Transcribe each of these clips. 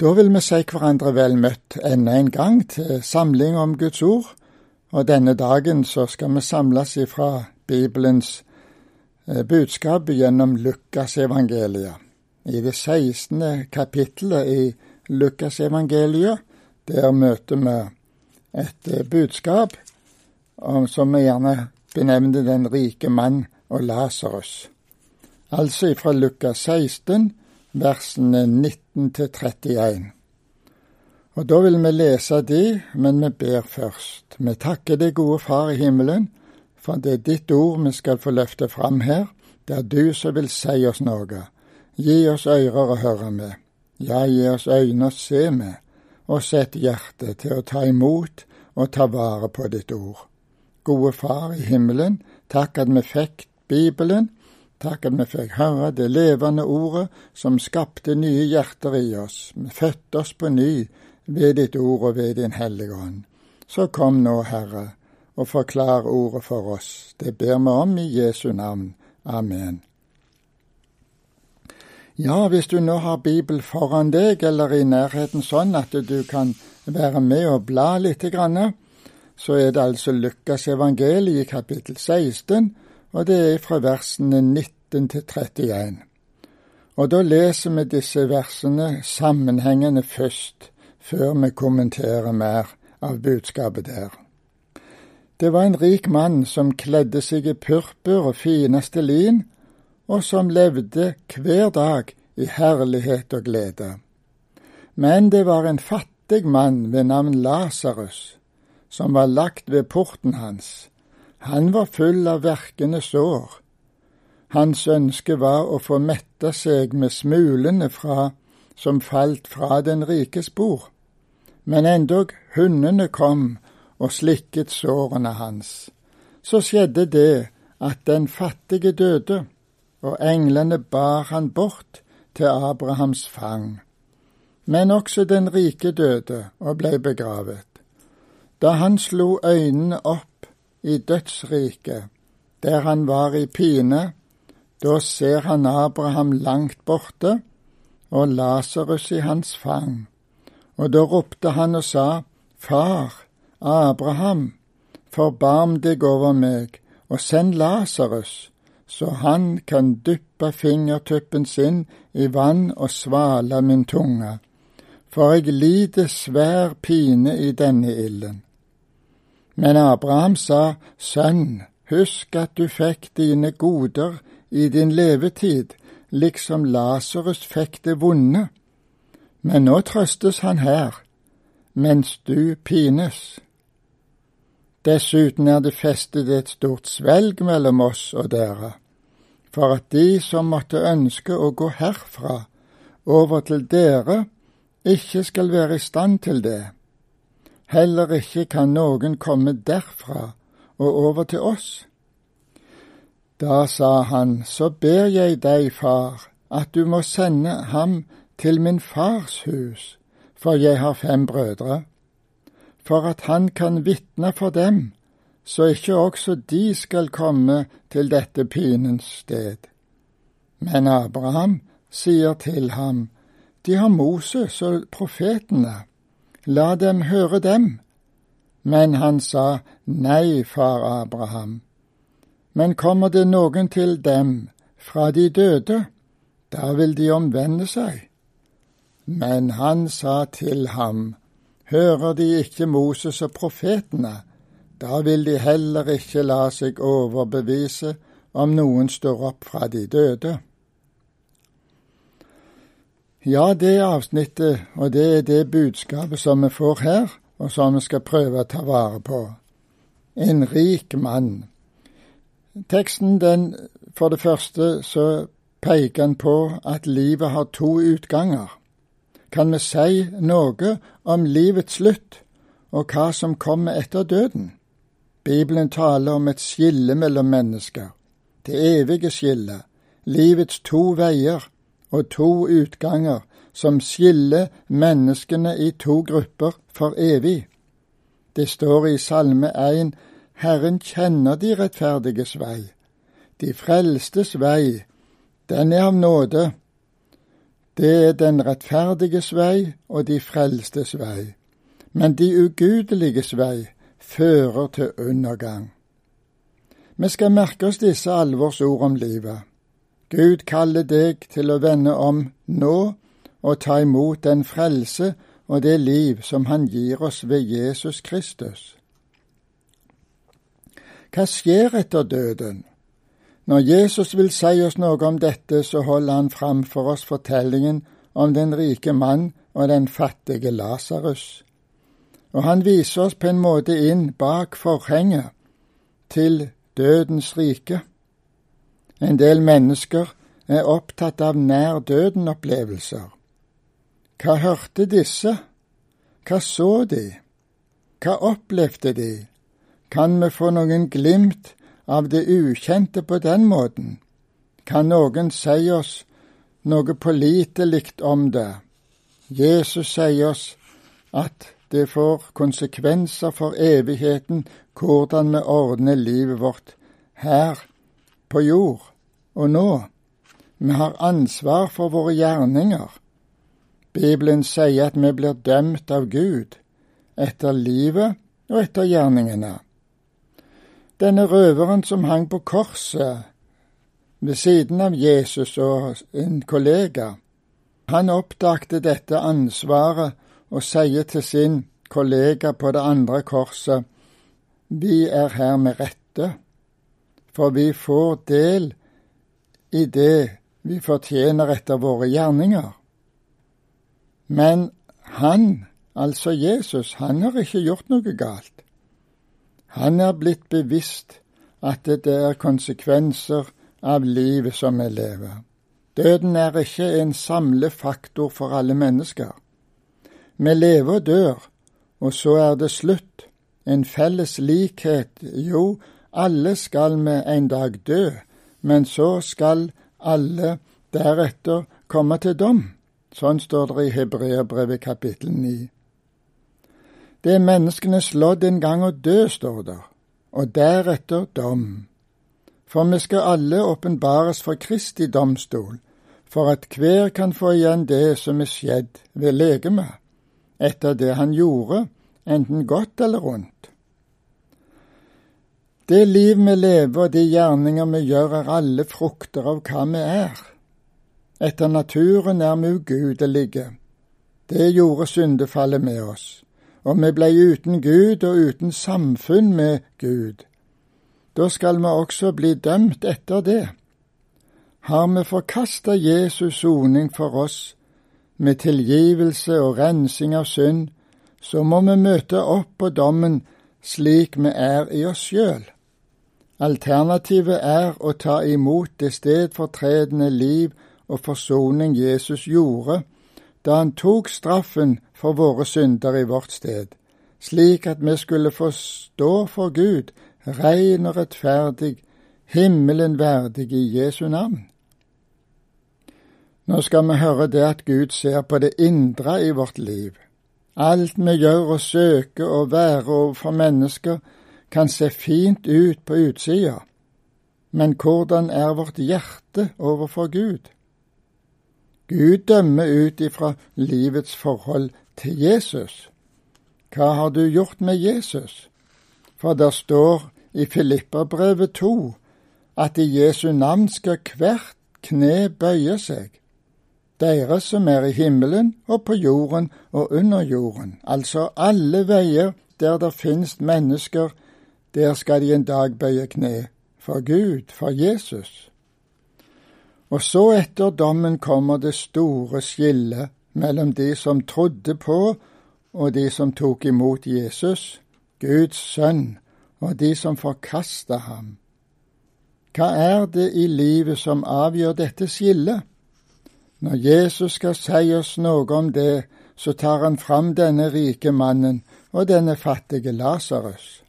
Da vil vi si hverandre vel møtt enda en gang til samling om Guds ord, og denne dagen så skal vi samles ifra Bibelens eh, budskap gjennom Lukasevangeliet. I det 16. kapittelet i Lukasevangeliet, der møter vi et eh, budskap som vi gjerne benevner Den rike mann og Lasarus. Altså ifra Lukas 16, versene 19 til 31. Og da vil vi lese de, men vi ber først. Vi takker deg, gode Far i himmelen, for det er ditt ord vi skal få løfte fram her. Det er du som vil si oss noe. Gi oss ører å høre med. Ja, gi oss øyne å se med, og sett hjertet til å ta imot og ta vare på ditt ord. Gode Far i himmelen, takk at vi fikk Bibelen, Takk at vi fikk høre det levende ordet som skapte nye hjerter i oss. Vi fødte oss på ny ved ditt ord og ved din hellige ånd. Så kom nå, Herre, og forklar ordet for oss. Det ber vi om i Jesu navn. Amen. Ja, hvis du nå har Bibel foran deg eller i nærheten sånn at du kan være med og bla grann, så er det altså Lukas evangeliet i kapittel 16, og det er fra versene 19 til 31. Og da leser vi disse versene sammenhengende først, før vi kommenterer mer av budskapet der. Det var en rik mann som kledde seg i purpur og fineste lin, og som levde hver dag i herlighet og glede. Men det var en fattig mann ved navn Lasarus, som var lagt ved porten hans han var full av verkende sår. Hans ønske var å få mette seg med smulene fra, som falt fra den rikes bord. Men endog hundene kom og slikket sårene hans. Så skjedde det at den fattige døde, og englene bar han bort til Abrahams fang. Men også den rike døde og blei begravet. Da han slo øynene opp i dødsriket, der han var i pine, da ser han Abraham langt borte og Lasarus i hans fang. Og da ropte han og sa, Far, Abraham, forbarm deg over meg, og send Lasarus, så han kan dyppe fingertuppen sin i vann og svale min tunge, for jeg lider svær pine i denne ilden. Men Abraham sa, Sønn, husk at du fikk dine goder i din levetid, liksom Lasarus fikk det vonde. Men nå trøstes han her, mens du pines. Dessuten er det festet et stort svelg mellom oss og dere, for at de som måtte ønske å gå herfra over til dere, ikke skal være i stand til det Heller ikke kan noen komme derfra og over til oss. Da sa han, så ber jeg deg, far, at du må sende ham til min fars hus, for jeg har fem brødre, for at han kan vitne for dem, så ikke også de skal komme til dette pinens sted. Men Abraham sier til ham, de har Moses og profetene la dem høre dem. Men han sa, Nei, far Abraham. Men kommer det noen til dem fra de døde, da vil de omvende seg. Men han sa til ham, Hører de ikke Moses og profetene, da vil de heller ikke la seg overbevise om noen står opp fra de døde. Ja, det avsnittet, og det er det budskapet som vi får her, og som vi skal prøve å ta vare på. En rik mann. Teksten, den, for det første, så peker den på at livet har to utganger. Kan vi si noe om livets slutt og hva som kommer etter døden? Bibelen taler om et skille mellom mennesker, det evige skillet, livets to veier, og to utganger som skiller menneskene i to grupper for evig. Det står i Salme 1 Herren kjenner de rettferdiges vei. De frelstes vei, den er av nåde. Det er den rettferdiges vei og de frelstes vei, men de ugudeliges vei fører til undergang. Vi skal merke oss disse alvorsord om livet. Gud kaller deg til å vende om nå og ta imot den frelse og det liv som Han gir oss ved Jesus Kristus. Hva skjer etter døden? Når Jesus vil si oss noe om dette, så holder han fram for oss fortellingen om den rike mann og den fattige Lasarus. Og han viser oss på en måte inn bak forhenget til dødens rike. En del mennesker er opptatt av nær døden-opplevelser. Hva hørte disse? Hva så de? Hva opplevde de? Kan vi få noen glimt av det ukjente på den måten? Kan noen si oss noe pålitelig om det? Jesus sier oss at det får konsekvenser for evigheten hvordan vi ordner livet vårt her på jord og nå. Vi har ansvar for våre gjerninger. Bibelen sier at vi blir dømt av Gud etter livet og etter gjerningene. Denne røveren som hang på korset ved siden av Jesus og en kollega, han oppdagte dette ansvaret og sier til sin kollega på det andre korset, vi er her med rette, for vi får del i det vi fortjener etter våre gjerninger. Men han, altså Jesus, han har ikke gjort noe galt. Han er blitt bevisst at det er konsekvenser av livet som vi lever. Døden er ikke en samlefaktor for alle mennesker. Vi lever og dør, og så er det slutt. En felles likhet, jo, alle skal vi en dag dø, men så skal alle deretter komme til dom. Sånn står det i Hebreabrevet kapittel 9. Det er menneskenes lodd en gang å dø, står det, og deretter dom. For vi skal alle åpenbares for Kristi domstol, for at hver kan få igjen det som er skjedd ved legemet, etter det han gjorde, enten godt eller ondt. Det liv vi lever og de gjerninger vi gjør, er alle frukter av hva vi er. Etter naturen er vi ugudelige. Det gjorde syndefallet med oss og vi blei uten Gud og uten samfunn med Gud. Da skal vi også bli dømt etter det. Har vi forkasta Jesus soning for oss med tilgivelse og rensing av synd, så må vi møte opp på dommen slik vi er i oss sjøl. Alternativet er å ta imot det stedfortredende liv og forsoning Jesus gjorde da han tok straffen for våre synder i vårt sted, slik at vi skulle få stå for Gud, rein og rettferdig, himmelen verdig i Jesu navn. Nå skal vi høre det at Gud ser på det indre i vårt liv. Alt vi gjør og søker å være overfor mennesker, kan se fint ut på utsida, men hvordan er vårt hjerte overfor Gud? Gud dømmer ut ifra livets forhold til Jesus. Hva har du gjort med Jesus? For det står i Filipperbrevet 2 at i Jesu navn skal hvert kne bøye seg, dere som er i himmelen og på jorden og under jorden, altså alle veier der det finnes mennesker, der skal de en dag bøye kne, for Gud, for Jesus. Og så etter dommen kommer det store skillet mellom de som trodde på og de som tok imot Jesus, Guds sønn, og de som forkasta ham. Hva er det i livet som avgjør dette skillet? Når Jesus skal si oss noe om det, så tar han fram denne rike mannen og denne fattige Lasarus.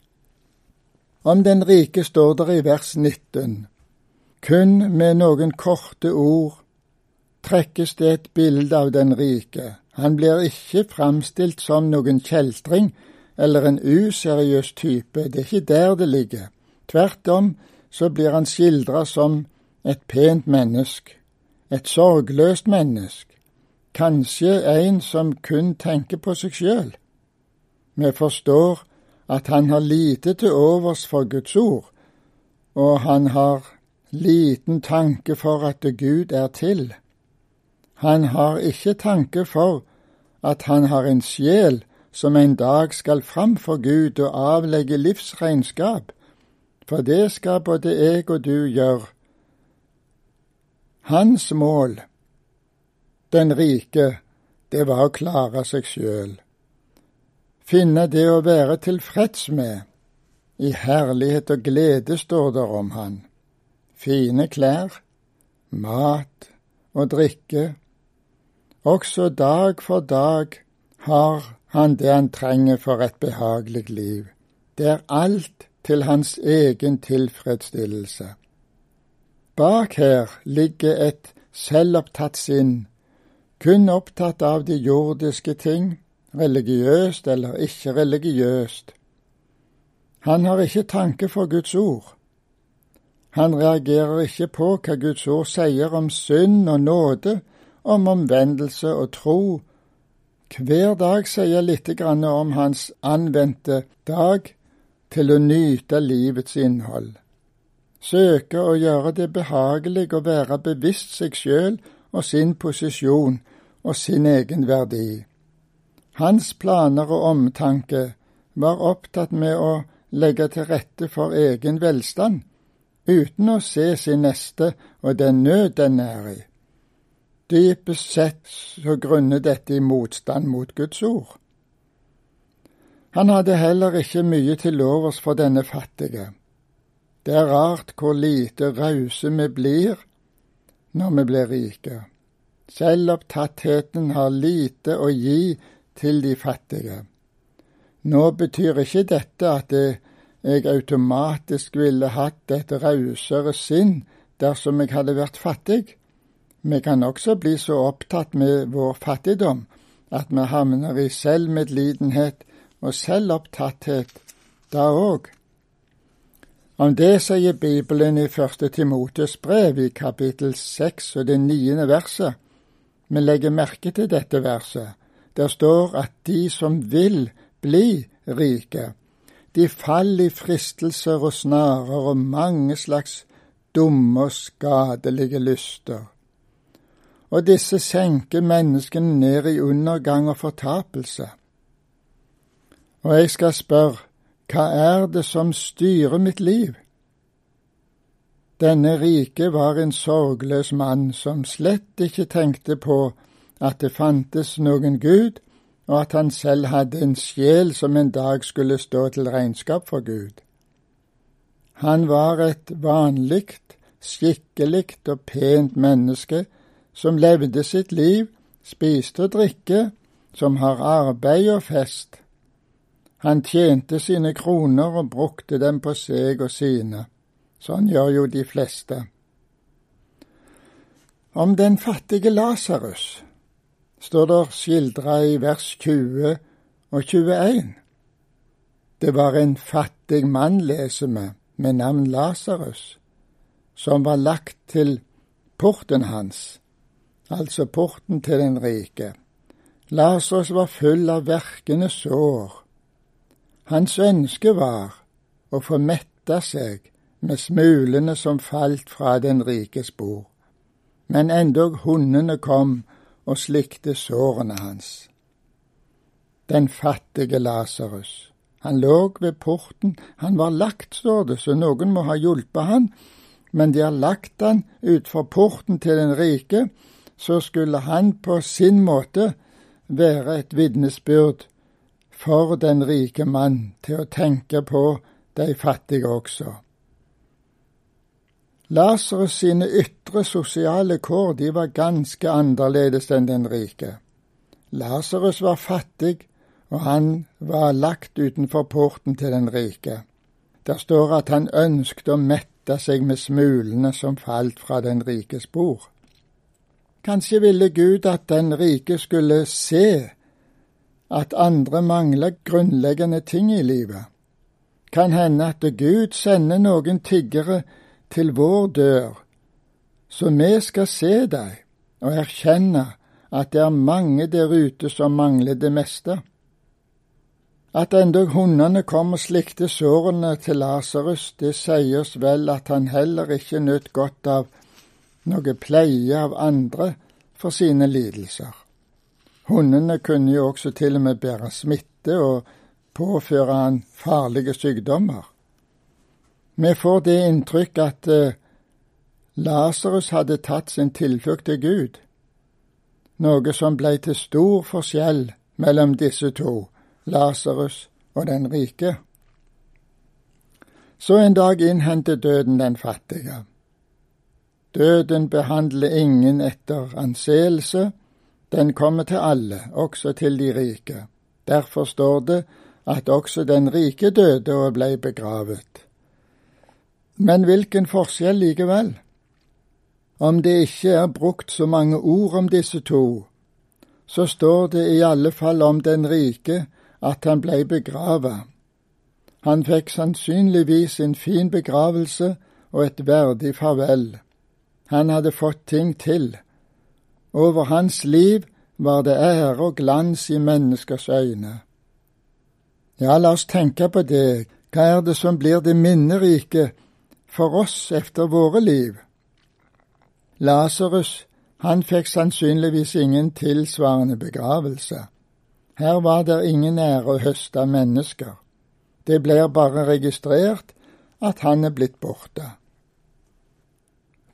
Om den rike står der i vers 19. Kun med noen korte ord trekkes det et bilde av den rike. Han blir ikke framstilt som noen kjeltring eller en useriøs type, det er ikke der det ligger. Tvert om så blir han skildra som et pent menneske, et sorgløst menneske, kanskje en som kun tenker på seg sjøl. Vi forstår at han har lite til overs for Guds ord, og han har liten tanke for at Gud er til. Han har ikke tanke for at han har en sjel som en dag skal fram for Gud og avlegge livsregnskap, for det skal både jeg og du gjøre. Hans mål, den rike, det var å klare seg sjøl, finne det å være tilfreds med. I herlighet og glede står det om han. Fine klær, mat og drikke. Også dag for dag har han det han trenger for et behagelig liv. Det er alt til hans egen tilfredsstillelse. Bak her ligger et selvopptatt sinn, kun opptatt av de jordiske ting, religiøst eller ikke religiøst. Han har ikke tanke for Guds ord. Han reagerer ikke på hva Guds ord sier om synd og nåde, om omvendelse og tro hver dag sier litt om hans anvendte dag til å nyte livets innhold. Søke å gjøre det behagelig å være bevisst seg sjøl og sin posisjon og sin egen verdi. Hans planer og omtanke var opptatt med å legge til rette for egen velstand, uten å se sin neste og den nød den er i. Dypest sett så grunner dette i motstand mot Guds ord. Han hadde heller ikke mye til overs for denne fattige. Det er rart hvor lite rause vi blir når vi blir rike. Selvopptattheten har lite å gi til de fattige. Nå betyr ikke dette at jeg automatisk ville hatt et rausere sinn dersom jeg hadde vært fattig. Vi kan også bli så opptatt med vår fattigdom at vi havner i selvmedlidenhet og selvopptatthet da òg. Om det sier Bibelen i første Timotes brev i kapittel seks og det niende verset. Vi legger merke til dette verset. Der står at de som vil bli rike, de faller i fristelser og snarer og mange slags dumme og skadelige lyster og disse senker menneskene ned i undergang og fortapelse. Og jeg skal spørre, hva er det som styrer mitt liv? Denne rike var en sorgløs mann som slett ikke tenkte på at det fantes noen Gud, og at han selv hadde en sjel som en dag skulle stå til regnskap for Gud. Han var et vanlig, skikkelig og pent menneske som levde sitt liv, spiste og drikke, som har arbeid og fest. Han tjente sine kroner og brukte dem på seg og sine. Sånn gjør jo de fleste. Om den fattige Lasarus står det skildra i vers 20 og 21. Det var en fattig mann, leser vi, med navn Lasarus, som var lagt til porten hans altså porten til den rike. Lasarus var full av verkende sår. Hans ønske var å få metta seg med smulene som falt fra den rikes bord, men endog hundene kom og slikte sårene hans. Den fattige Lasarus, han lå ved porten, han var lagt, står det, så noen må ha hjulpet han, men de har lagt han utfor porten til den rike, så skulle han på sin måte være et vitnesbyrd for den rike mann til å tenke på de fattige også. Lasarus sine ytre sosiale kår de var ganske annerledes enn den rike. Lasarus var fattig, og han var lagt utenfor porten til den rike. Der står at han ønsket å mette seg med smulene som falt fra den rikes bord. Kanskje ville Gud at den rike skulle se at andre mangler grunnleggende ting i livet. Kan hende at Gud sender noen tiggere til vår dør, så vi skal se deg og erkjenne at det er mange der ute som mangler det meste. At endog hundene kom og slikte sårene til Lasarus, det sier oss vel at han heller ikke nøt godt av noe pleie av andre for sine lidelser. Hundene kunne jo også til og med bære smitte og påføre han farlige sykdommer. Vi får det inntrykk at uh, Lasarus hadde tatt sin tilflukt til Gud, noe som ble til stor forskjell mellom disse to, Lasarus og den rike. Så en dag innhenter døden den fattige. Døden behandler ingen etter anseelse, den kommer til alle, også til de rike. Derfor står det at også den rike døde og ble begravet. Men hvilken forskjell likevel? Om det ikke er brukt så mange ord om disse to, så står det i alle fall om den rike at han blei begrava. Han fikk sannsynligvis en fin begravelse og et verdig farvel. Han hadde fått ting til. Over hans liv var det ære og glans i menneskers øyne. Ja, la oss tenke på det. Hva er det som blir det minnerike for oss efter våre liv. Lasarus, han fikk sannsynligvis ingen tilsvarende begravelse. Her var det ingen ære å høste av mennesker. Det blir bare registrert at han er blitt borte.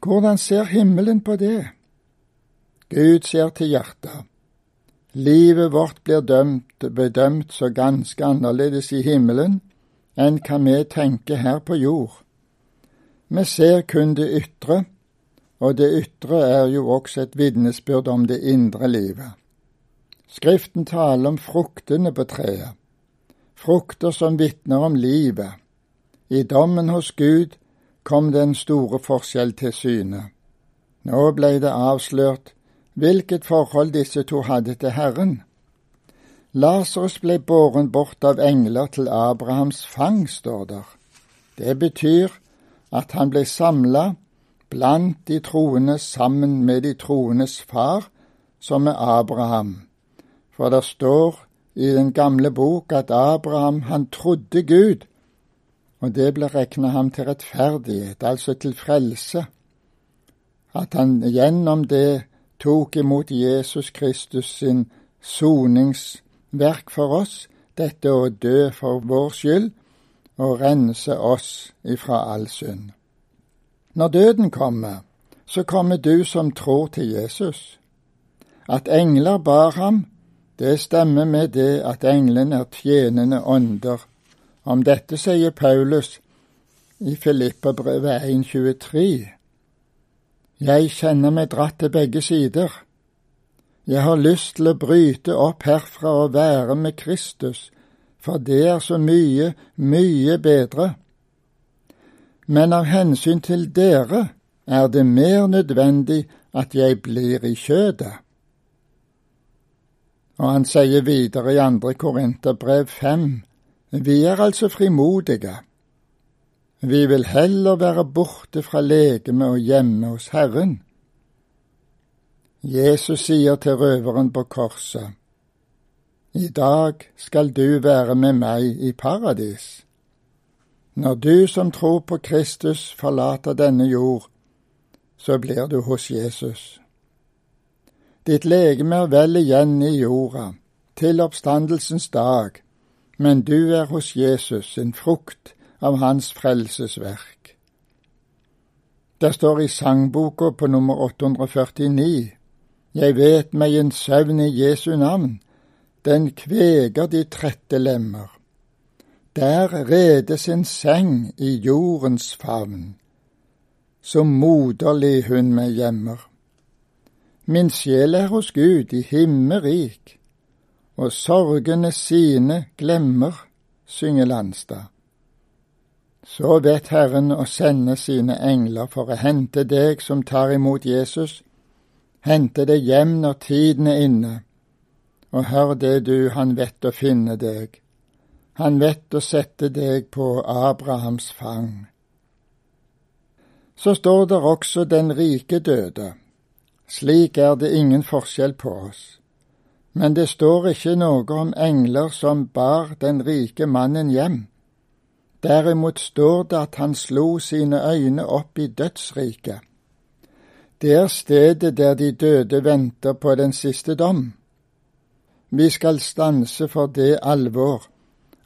Hvordan ser himmelen på det? Gud ser til hjertet. Livet vårt blir dømt, bedømt så ganske annerledes i himmelen enn hva vi tenker her på jord. Vi ser kun det ytre, og det ytre er jo også et vitnesbyrd om det indre livet. Skriften taler om fruktene på treet, frukter som vitner om livet. I dommen hos Gud kom den store forskjell til syne. Nå ble det avslørt hvilket forhold disse to hadde til Herren. Lasarus ble båren bort av engler til Abrahams fang, står der. Det betyr at han ble samla blant de troende sammen med de troendes far, som er Abraham. For det står i den gamle bok at Abraham, han trodde Gud, og det ble regna ham til rettferdighet, altså til frelse. At han gjennom det tok imot Jesus Kristus sin soningsverk for oss, dette å dø for vår skyld, og rense oss ifra all synd. Når døden kommer, så kommer du som tror til Jesus. At engler bar ham, det stemmer med det at englene er tjenende ånder. Om dette sier Paulus i Filippabrevet 1,23. Jeg kjenner meg dratt til begge sider. Jeg har lyst til å bryte opp herfra og være med Kristus, for det er så mye, mye bedre. Men av hensyn til dere er det mer nødvendig at jeg blir i kjødet. Og han sier videre i andre Korinterbrev fem, vi er altså frimodige. Vi vil heller være borte fra legeme og hjemme hos Herren. Jesus sier til røveren på korset, i dag skal du være med meg i paradis. Når du som tror på Kristus forlater denne jord, så blir du hos Jesus. Ditt legeme er vel igjen i jorda, til oppstandelsens dag, men du er hos Jesus, en frukt av hans frelsesverk. Det står i sangboka på nummer 849, Jeg vet meg en søvn i Jesu navn, den kveger de trette lemmer. Der redes en seng i jordens favn, så moderlig hun meg gjemmer. Min sjel er hos Gud i himmerik, og sorgene sine glemmer, synger Landstad. Så vet Herren å sende sine engler for å hente deg som tar imot Jesus, hente deg hjem når tiden er inne og hør det du, han vet å finne deg. Han vet å sette deg på Abrahams fang. Så står der også den rike døde. Slik er det ingen forskjell på oss. Men det står ikke noe om engler som bar den rike mannen hjem. Derimot står det at han slo sine øyne opp i dødsriket. Det er stedet der de døde venter på den siste dom. Vi skal stanse for det alvor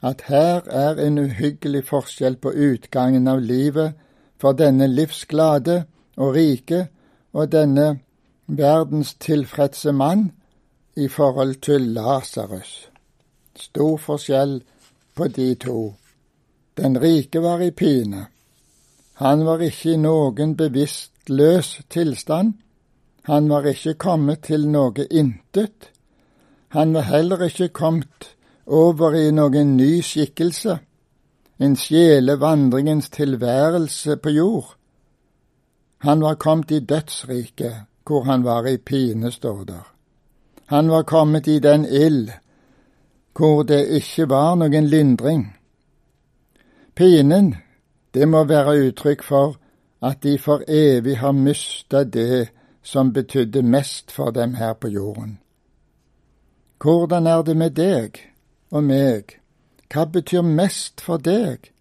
at her er en uhyggelig forskjell på utgangen av livet for denne livsglade og rike og denne verdens tilfredse mann i forhold til Lasarus. Stor forskjell på de to. Den rike var i pine. Han var ikke i noen bevisstløs tilstand. Han var ikke kommet til noe intet. Han var heller ikke kommet over i noen ny skikkelse, en sjelevandringens tilværelse på jord. Han var kommet i dødsriket, hvor han var i pine, står der. Han var kommet i den ild hvor det ikke var noen lindring. Pinen, det må være uttrykk for at de for evig har mista det som betydde mest for dem her på jorden. Hvordan er det med deg og meg? Hva betyr mest for deg?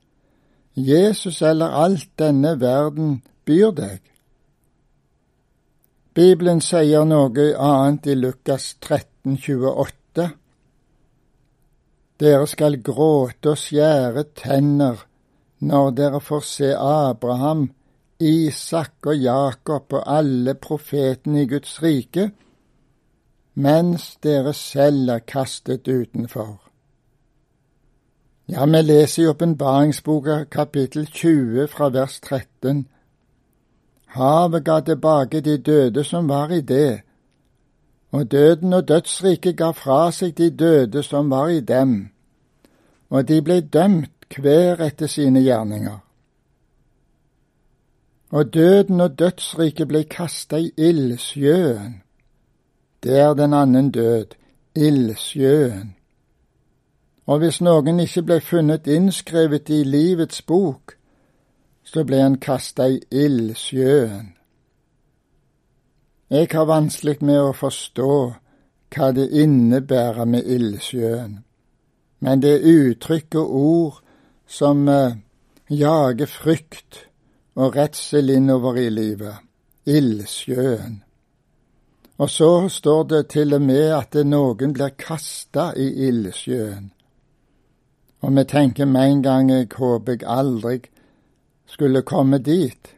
Jesus eller alt denne verden byr deg? Bibelen sier noe annet i Lukas 13, 28. Dere skal gråte og skjære tenner når dere får se Abraham, Isak og Jakob og alle profetene i Guds rike, mens dere selv er kastet utenfor. Ja, vi leser i åpenbaringsboka kapittel 20 fra vers 13. Havet ga tilbake de døde som var i det, og døden og dødsriket ga fra seg de døde som var i dem, og de ble dømt hver etter sine gjerninger. Og døden og dødsriket ble kasta i ildsjøen. Det er den annen død, ildsjøen. Og hvis noen ikke ble funnet innskrevet i livets bok, så ble han kasta i ildsjøen. Jeg har vanskelig med å forstå hva det innebærer med ildsjøen, men det er uttrykk og ord som eh, jager frykt og redsel innover i livet. Ildsjøen. Og så står det til og med at noen blir kasta i ildsjøen. Og vi tenker med en gang jeg håper jeg aldri skulle komme dit?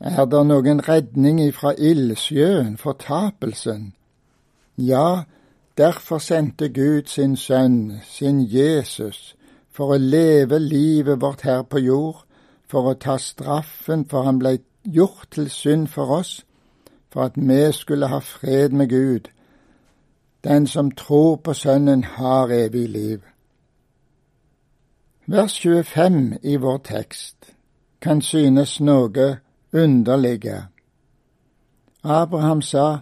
Er det noen redning ifra ildsjøen, fortapelsen? Ja, derfor sendte Gud sin sønn, sin Jesus, for å leve livet vårt her på jord, for å ta straffen, for han blei gjort til synd for oss, for at vi skulle ha fred med Gud. Den som tror på Sønnen, har evig liv. Vers 25 i vår tekst kan synes noe underlige. Abraham sa,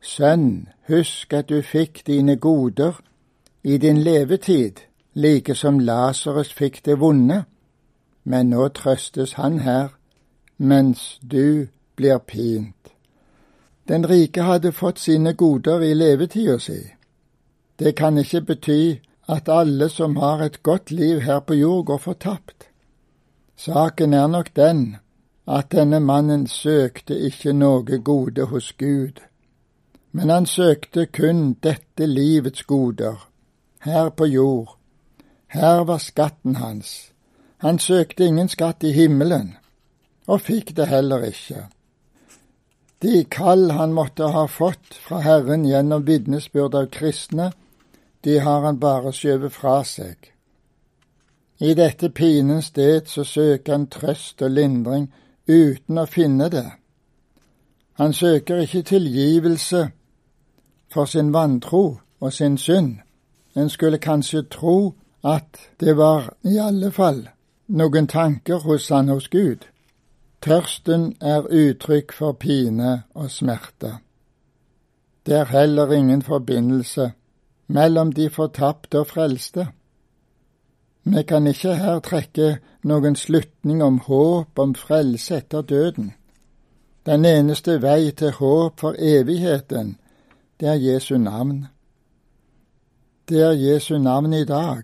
Sønn, husk at du fikk dine goder i din levetid, like som Lasarus fikk det vonde, men nå trøstes han her, mens du blir pint. Den rike hadde fått sine goder i levetida si. Det kan ikke bety at alle som har et godt liv her på jord, går fortapt. Saken er nok den at denne mannen søkte ikke noe gode hos Gud, men han søkte kun dette livets goder, her på jord. Her var skatten hans. Han søkte ingen skatt i himmelen, og fikk det heller ikke. De kall han måtte ha fått fra Herren gjennom vitnesbyrd av kristne, de har han bare skjøvet fra seg. I dette pinens sted så søker han trøst og lindring uten å finne det. Han søker ikke tilgivelse for sin vantro og sin synd. En skulle kanskje tro at det var i alle fall noen tanker hos han hos Gud. Tørsten er uttrykk for pine og smerte. Det er heller ingen forbindelse mellom de fortapte og frelste. Vi kan ikke her trekke noen slutning om håp om frelse etter døden. Den eneste vei til håp for evigheten, det er Jesu navn. Det er Jesu navn i dag.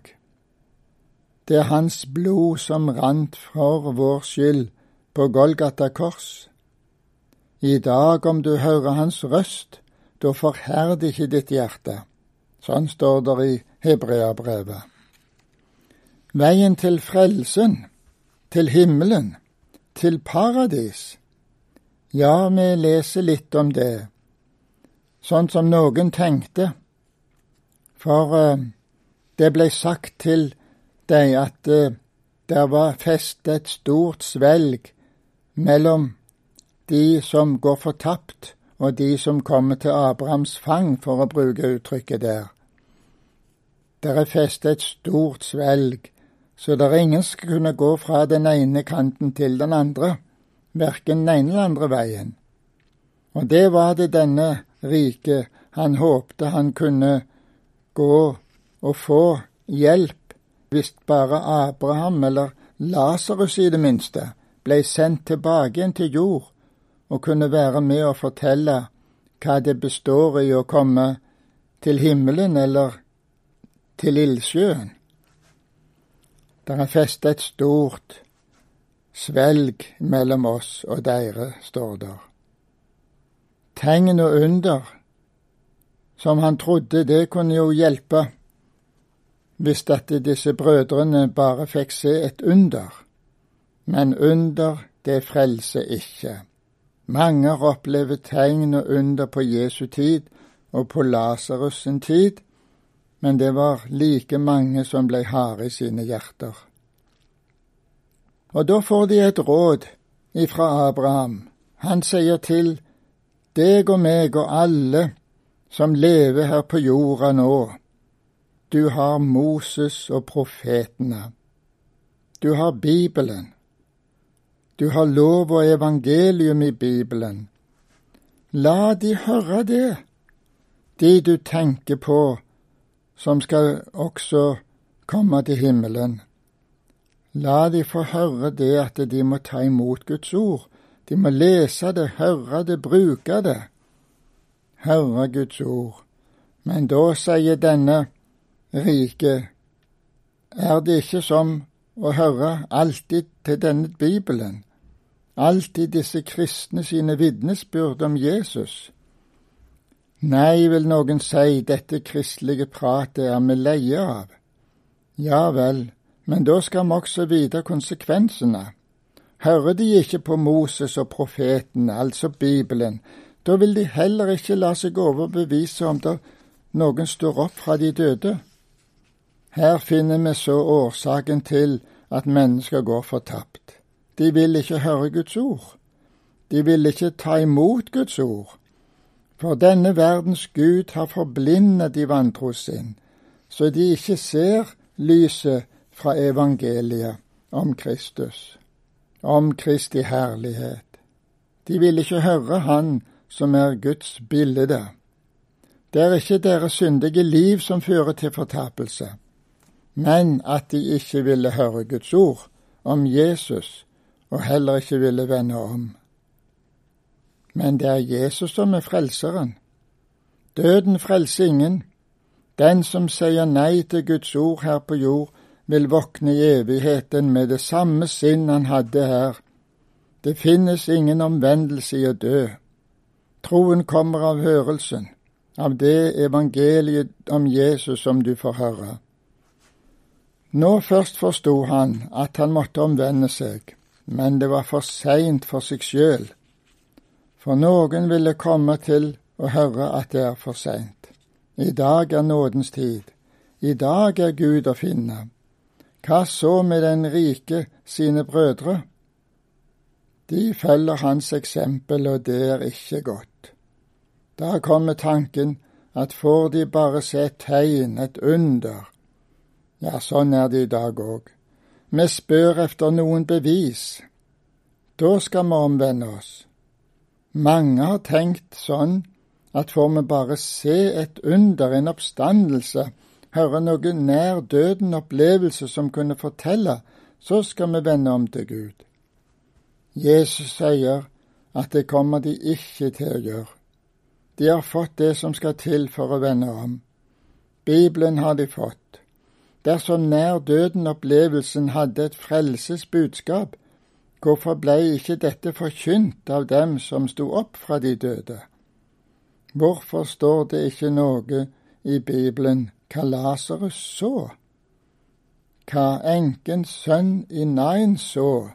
Det er Hans blod som rant for vår skyld på Golgata kors. I dag, om du hører Hans røst, da forherd ikke ditt hjerte. Sånn står det i Hebreabrevet. Veien til frelsen, til himmelen, til paradis. Ja, vi leser litt om det, sånn som noen tenkte. For uh, det ble sagt til deg at uh, der var festet et stort svelg mellom de som går fortapt, og de som kommer til Abrahams fang, for å bruke uttrykket der. Der er festet et stort svelg, så der ingen skal kunne gå fra den ene kanten til den andre, verken den ene eller andre veien. Og det var det denne rike han håpte han kunne gå og få hjelp, hvis bare Abraham, eller Lasarus i det minste, ble sendt tilbake igjen til jord og kunne være med og fortelle hva det består i å komme til himmelen eller til ildsjøen. Det er festet et stort svelg mellom oss og dere, står der. Tegn og under, som han trodde det kunne jo hjelpe, hvis at disse brødrene bare fikk se et under. Men under, det frelser ikke. Mange har opplevd tegn og under på Jesu tid og på Lasarus sin tid, men det var like mange som ble harde i sine hjerter. Og da får de et råd ifra Abraham. Han sier til deg og meg og alle som lever her på jorda nå, du har Moses og profetene. Du har Bibelen. Du har lov og evangelium i Bibelen. La de høre det, de du tenker på som skal også komme til himmelen. La de få høre det at de må ta imot Guds ord. De må lese det, høre det, bruke det. Høre Guds ord. Men da sier denne rike, er det ikke som å høre alltid til denne Bibelen, alltid disse kristne sine vitnesbyrd om Jesus. Nei, vil noen si, dette kristelige pratet er vi leie av. Ja vel, men da skal vi også vite konsekvensene. Hører de ikke på Moses og profeten, altså Bibelen, da vil de heller ikke la seg overbevise om det noen står opp fra de døde. Her finner vi så årsaken til at mennesker går fortapt. De vil ikke høre Guds ord. De vil ikke ta imot Guds ord. For denne verdens Gud har forblindet de vantro sin, så de ikke ser lyset fra evangeliet om Kristus, om Kristi herlighet. De vil ikke høre Han som er Guds bilde. Det er ikke deres syndige liv som fører til fortapelse men at de ikke ville høre Guds ord om Jesus, og heller ikke ville vende om. Men det er Jesus som er frelseren. Døden frelser ingen. Den som sier nei til Guds ord her på jord, vil våkne i evigheten med det samme sinn han hadde her. Det finnes ingen omvendelse i å dø. Troen kommer av hørelsen, av det evangeliet om Jesus som du får høre. Nå først forsto han at han måtte omvende seg, men det var for seint for seg sjøl, for noen ville komme til å høre at det er for seint. I dag er nådens tid, i dag er Gud å finne. Hva så med den rike sine brødre? De følger hans eksempel, og det er ikke godt. Da kommer tanken at får de bare se et tegn, et under, ja, sånn er det i dag òg. Vi spør efter noen bevis. Da skal vi omvende oss. Mange har tenkt sånn at får vi bare se et under, en oppstandelse, høre noe nær døden-opplevelse som kunne fortelle, så skal vi vende om til Gud. Jesus sier at det kommer de ikke til å gjøre. De har fått det som skal til for å vende om. Bibelen har de fått. Dersom nær døden-opplevelsen hadde et frelsesbudskap, hvorfor ble ikke dette forkynt av dem som sto opp fra de døde? Hvorfor står det ikke noe i Bibelen hva Lasarus så? Hva enkens sønn i Nain så?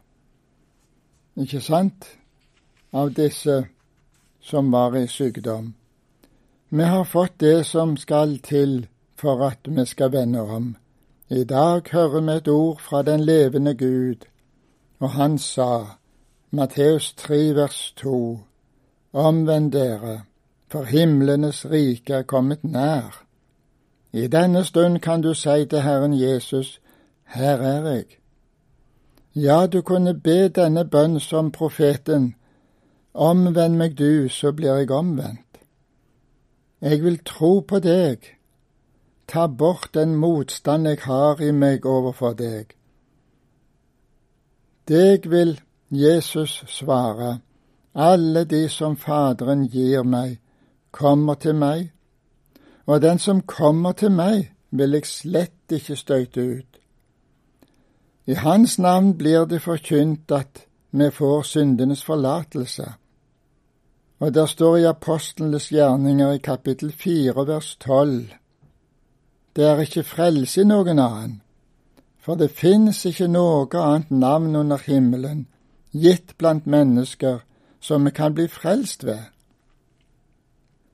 Ikke sant? Av disse som var i sykdom. Vi har fått det som skal til for at vi skal vende om. I dag hører vi et ord fra den levende Gud, og han sa, Matteus 3 vers 2, Omvend dere, for himlenes rike er kommet nær. I denne stund kan du si til Herren Jesus, Her er jeg. Ja, du kunne be denne bønn som profeten, Omvend meg du, så blir jeg omvendt. Jeg vil tro på deg. Ta bort den motstand jeg har i meg overfor deg. Deg vil Jesus svare, alle de som Faderen gir meg, kommer til meg, og den som kommer til meg, vil jeg slett ikke støyte ut. I Hans navn blir det forkynt at vi får syndenes forlatelse. Og der står i Apostlenes gjerninger i kapittel fire vers tolv Det er ikke frelse i noen annen, for det finnes ikke noe annet navn under himmelen gitt blant mennesker som vi kan bli frelst ved.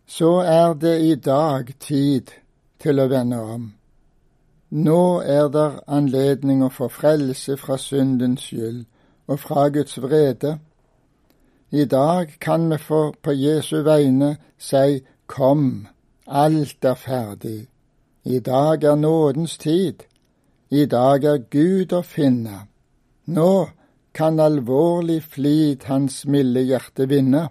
Så er det i dag tid til å vende om. Nå er det anledning å få frelse fra syndens skyld og fra Guds vrede i dag kan vi få på Jesu vegne si Kom, alt er ferdig. I dag er nådens tid. I dag er Gud å finne. Nå kan alvorlig flid hans milde hjerte vinne.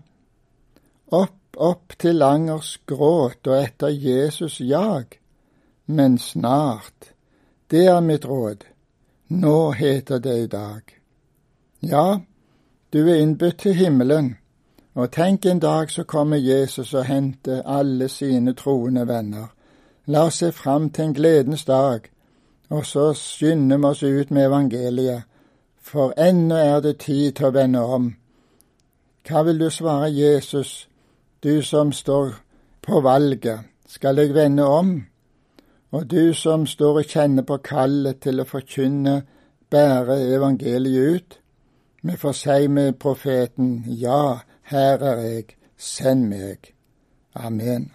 Opp, opp til angers gråt og etter Jesus jag. Men snart, det er mitt råd. Nå heter det i dag. Ja, du er innbudt til himmelen, og tenk en dag så kommer Jesus og henter alle sine troende venner. La oss se fram til en gledens dag, og så skynder vi oss ut med evangeliet, for ennå er det tid til å vende om. Hva vil du svare Jesus, du som står på valget, skal jeg vende om? Og du som står og kjenner på kallet til å forkynne, bære evangeliet ut? Vi får si med profeten, Ja, her er jeg, send meg. Amen.